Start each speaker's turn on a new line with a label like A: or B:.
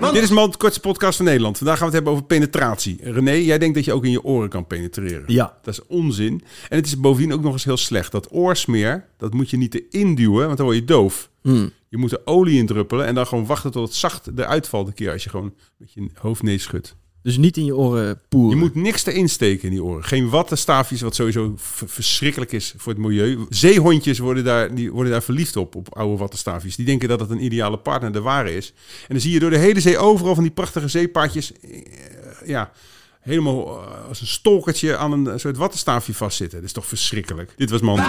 A: Want... Dit is de kortste podcast van Nederland. Vandaag gaan we het hebben over penetratie. René, jij denkt dat je ook in je oren kan penetreren.
B: Ja.
A: Dat is onzin. En het is bovendien ook nog eens heel slecht. Dat oorsmeer, dat moet je niet erin duwen, want dan word je doof.
B: Hmm.
A: Je moet er olie in druppelen en dan gewoon wachten tot het zacht eruit valt een keer als je gewoon met je hoofd nee schudt.
B: Dus niet in je oren poeren.
A: Je moet niks erin steken in die oren. Geen wattenstaafjes, wat sowieso verschrikkelijk is voor het milieu. Zeehondjes worden daar, die worden daar verliefd op, op oude wattenstaafjes. Die denken dat het een ideale partner, de ware is. En dan zie je door de hele zee overal van die prachtige zeepaardjes... eh, ja, helemaal eh, als een stolkertje aan een soort wattenstaafje vastzitten. Dat is toch verschrikkelijk. Dit was Man.